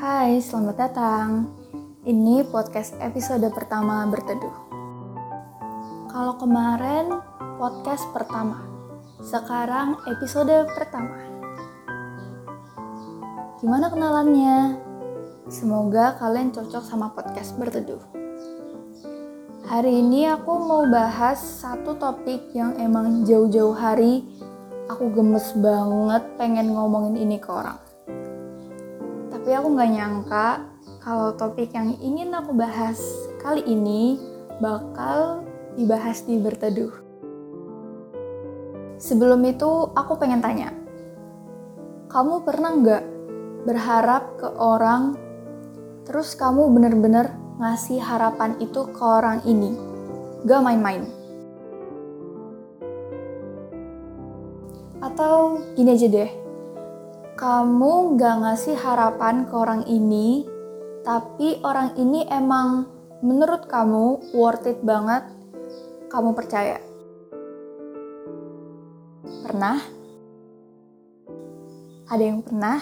Hai, selamat datang. Ini podcast episode pertama berteduh. Kalau kemarin podcast pertama, sekarang episode pertama. Gimana kenalannya? Semoga kalian cocok sama podcast berteduh. Hari ini aku mau bahas satu topik yang emang jauh-jauh hari aku gemes banget pengen ngomongin ini ke orang. Tapi aku nggak nyangka kalau topik yang ingin aku bahas kali ini bakal dibahas di berteduh. Sebelum itu aku pengen tanya, kamu pernah nggak berharap ke orang, terus kamu bener-bener ngasih harapan itu ke orang ini, gak main-main? Atau gini aja deh, kamu gak ngasih harapan ke orang ini, tapi orang ini emang menurut kamu worth it banget, kamu percaya. Pernah? Ada yang pernah?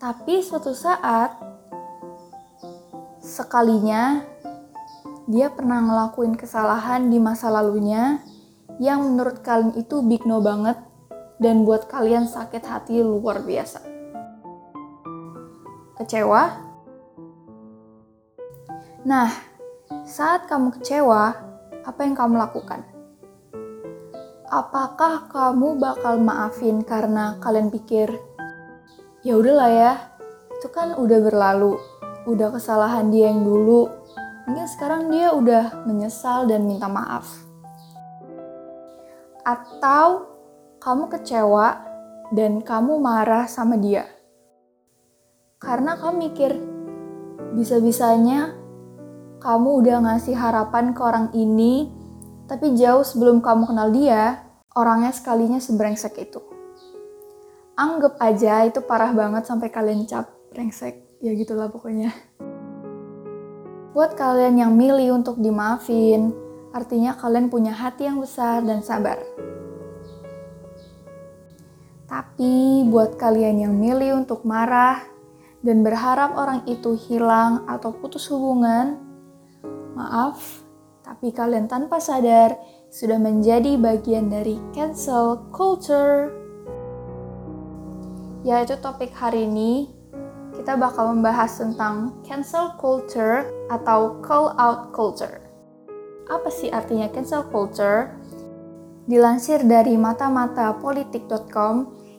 Tapi suatu saat, sekalinya dia pernah ngelakuin kesalahan di masa lalunya yang menurut kalian itu big no banget dan buat kalian sakit hati luar biasa. Kecewa? Nah, saat kamu kecewa, apa yang kamu lakukan? Apakah kamu bakal maafin karena kalian pikir, ya udahlah ya, itu kan udah berlalu, udah kesalahan dia yang dulu, mungkin sekarang dia udah menyesal dan minta maaf. Atau kamu kecewa dan kamu marah sama dia. Karena kamu mikir, bisa-bisanya kamu udah ngasih harapan ke orang ini, tapi jauh sebelum kamu kenal dia, orangnya sekalinya sebrengsek itu. Anggap aja itu parah banget sampai kalian cap brengsek, ya gitulah pokoknya. Buat kalian yang milih untuk dimaafin, artinya kalian punya hati yang besar dan sabar. Tapi buat kalian yang milih untuk marah dan berharap orang itu hilang atau putus hubungan, maaf, tapi kalian tanpa sadar sudah menjadi bagian dari cancel culture. Yaitu topik hari ini, kita bakal membahas tentang cancel culture atau call out culture. Apa sih artinya cancel culture? Dilansir dari mata-mata-politik.com,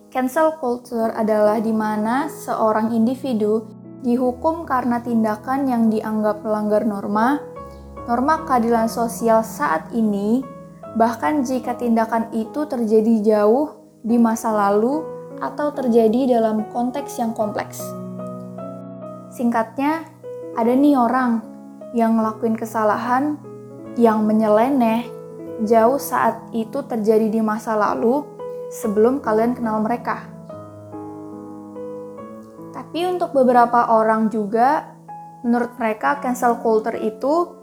cancel culture adalah di mana seorang individu dihukum karena tindakan yang dianggap melanggar norma, norma keadilan sosial saat ini, bahkan jika tindakan itu terjadi jauh di masa lalu atau terjadi dalam konteks yang kompleks. Singkatnya, ada nih orang yang ngelakuin kesalahan yang menyeleneh jauh saat itu terjadi di masa lalu sebelum kalian kenal mereka. Tapi untuk beberapa orang juga, menurut mereka cancel culture itu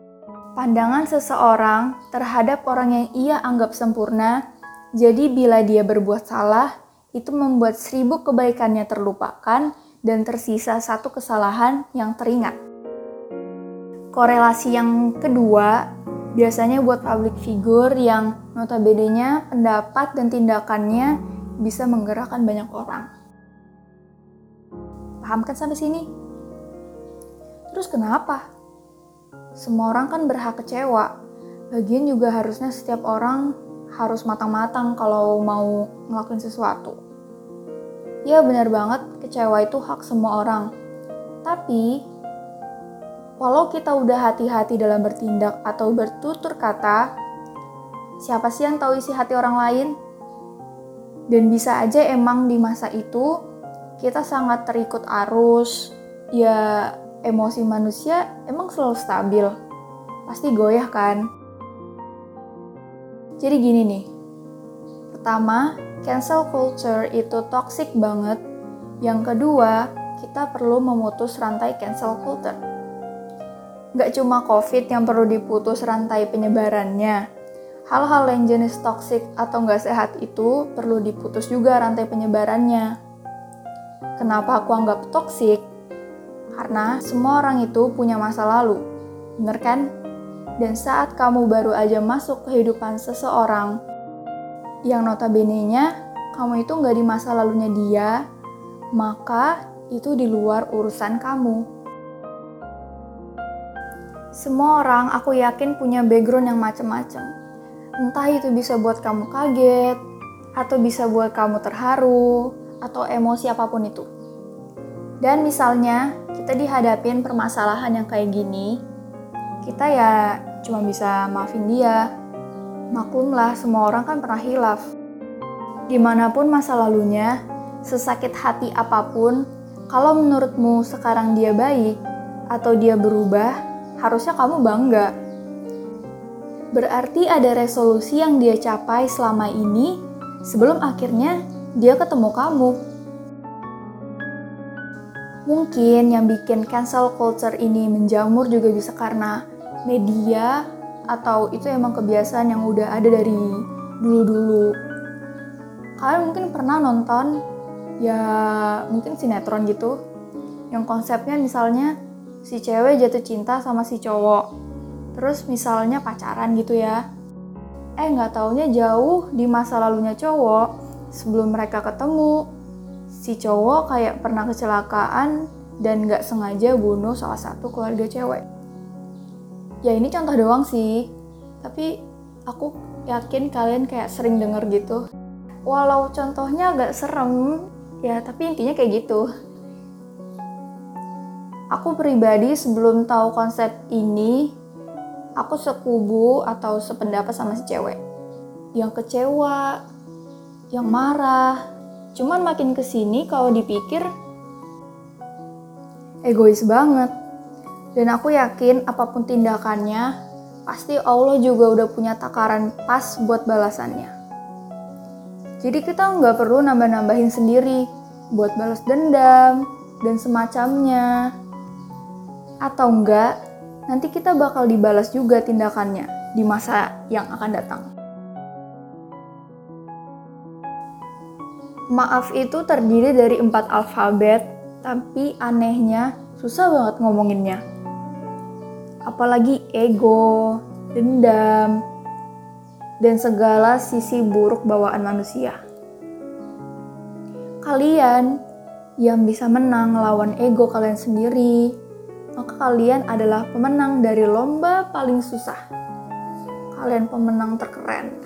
pandangan seseorang terhadap orang yang ia anggap sempurna. Jadi bila dia berbuat salah, itu membuat seribu kebaikannya terlupakan dan tersisa satu kesalahan yang teringat. Korelasi yang kedua Biasanya buat public figure yang notabene-nya pendapat dan tindakannya bisa menggerakkan banyak orang. Paham kan sampai sini? Terus kenapa? Semua orang kan berhak kecewa. Bagian juga harusnya setiap orang harus matang-matang kalau mau ngelakuin sesuatu. Ya benar banget, kecewa itu hak semua orang. Tapi Walau kita udah hati-hati dalam bertindak atau bertutur kata, siapa sih yang tahu isi hati orang lain? Dan bisa aja emang di masa itu kita sangat terikut arus, ya emosi manusia emang selalu stabil. Pasti goyah kan? Jadi gini nih, pertama, cancel culture itu toxic banget. Yang kedua, kita perlu memutus rantai cancel culture Gak cuma COVID yang perlu diputus rantai penyebarannya. Hal-hal yang jenis toksik atau gak sehat itu perlu diputus juga rantai penyebarannya. Kenapa aku anggap toksik? Karena semua orang itu punya masa lalu, bener kan? Dan saat kamu baru aja masuk kehidupan seseorang yang notabene-nya kamu itu nggak di masa lalunya dia, maka itu di luar urusan kamu. Semua orang aku yakin punya background yang macam-macam. Entah itu bisa buat kamu kaget, atau bisa buat kamu terharu, atau emosi apa pun itu. Dan misalnya kita dihadapin permasalahan yang kayak gini, kita ya cuma bisa maafin dia. Maklumlah semua orang kan pernah hilaf. Di mana pun masa lalunya, sesakit hati apa pun, kalau menurutmu sekarang dia baik atau dia berubah, harusnya kamu bangga. Berarti ada resolusi yang dia capai selama ini sebelum akhirnya dia ketemu kamu. Mungkin yang bikin cancel culture ini menjamur juga bisa karena media atau itu emang kebiasaan yang udah ada dari dulu-dulu. Kalian mungkin pernah nonton ya mungkin sinetron gitu yang konsepnya misalnya si cewek jatuh cinta sama si cowok. Terus misalnya pacaran gitu ya. Eh nggak taunya jauh di masa lalunya cowok sebelum mereka ketemu si cowok kayak pernah kecelakaan dan nggak sengaja bunuh salah satu keluarga cewek. Ya ini contoh doang sih. Tapi aku yakin kalian kayak sering denger gitu. Walau contohnya agak serem ya tapi intinya kayak gitu aku pribadi sebelum tahu konsep ini aku sekubu atau sependapat sama si cewek. Yang kecewa yang marah. Cuman makin ke sini kalau dipikir egois banget. Dan aku yakin apa pun tindakannya pasti Allah juga udah punya takaran pas buat balasannya. Jadi kita nggak perlu nambah-nambahin sendiri buat balas dendam dan semacamnya atau enggak nanti kita bakal dibalas juga tindakannya di masa yang akan datang. Maaf itu terdiri dari empat alfabet, tapi anehnya susah banget ngomonginnya. Apalagi ego, dendam, dan segala sisi buruk bawaan manusia. Kalian yang bisa menang lawan ego kalian sendiri, maka kalian adalah pemenang dari lomba paling susah. Kalian pemenang terkeren.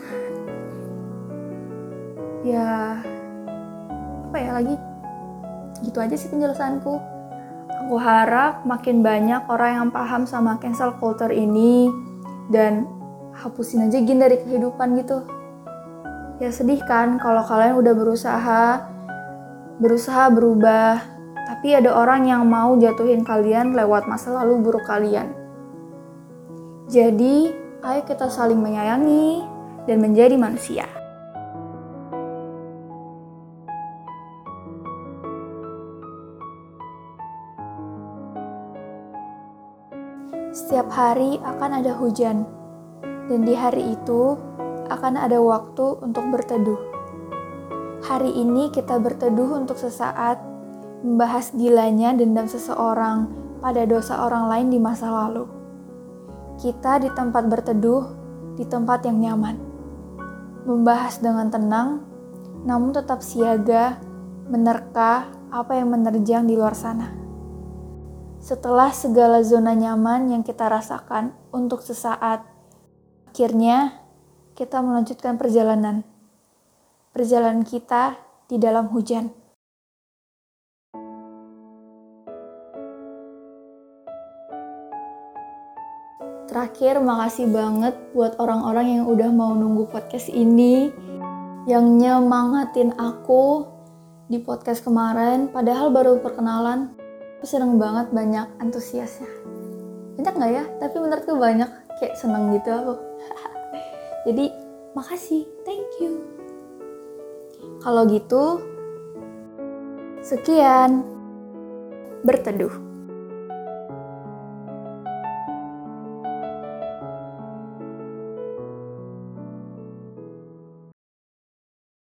Ya, apa ya lagi? Gitu aja sih penjelasanku. Aku harap makin banyak orang yang paham sama cancel culture ini dan hapusin aja gin dari kehidupan gitu. Ya sedih kan kalau kalian udah berusaha berusaha berubah, tapi ada orang yang mau jatuhin kalian lewat masa lalu buruk kalian. Jadi, ayo kita saling menyayangi dan menjadi manusia. Setiap hari akan ada hujan, dan di hari itu akan ada waktu untuk berteduh. Hari ini kita berteduh untuk sesaat membahas gilanya dendam seseorang pada dosa orang lain di masa lalu. Kita di tempat berteduh, di tempat yang nyaman. Membahas dengan tenang, namun tetap siaga, menerka apa yang menerjang di luar sana. Setelah segala zona nyaman yang kita rasakan untuk sesaat, akhirnya kita melanjutkan perjalanan. Perjalanan kita di dalam hujan. Terakhir, makasih banget buat orang-orang yang udah mau nunggu podcast ini, yang nyemangatin aku di podcast kemarin, padahal baru perkenalan. Aku seneng banget banyak antusiasnya. Banyak nggak ya? Tapi menurutku banyak, kayak seneng gitu aku. Jadi, makasih, thank you. Kalau gitu, sekian berteduh.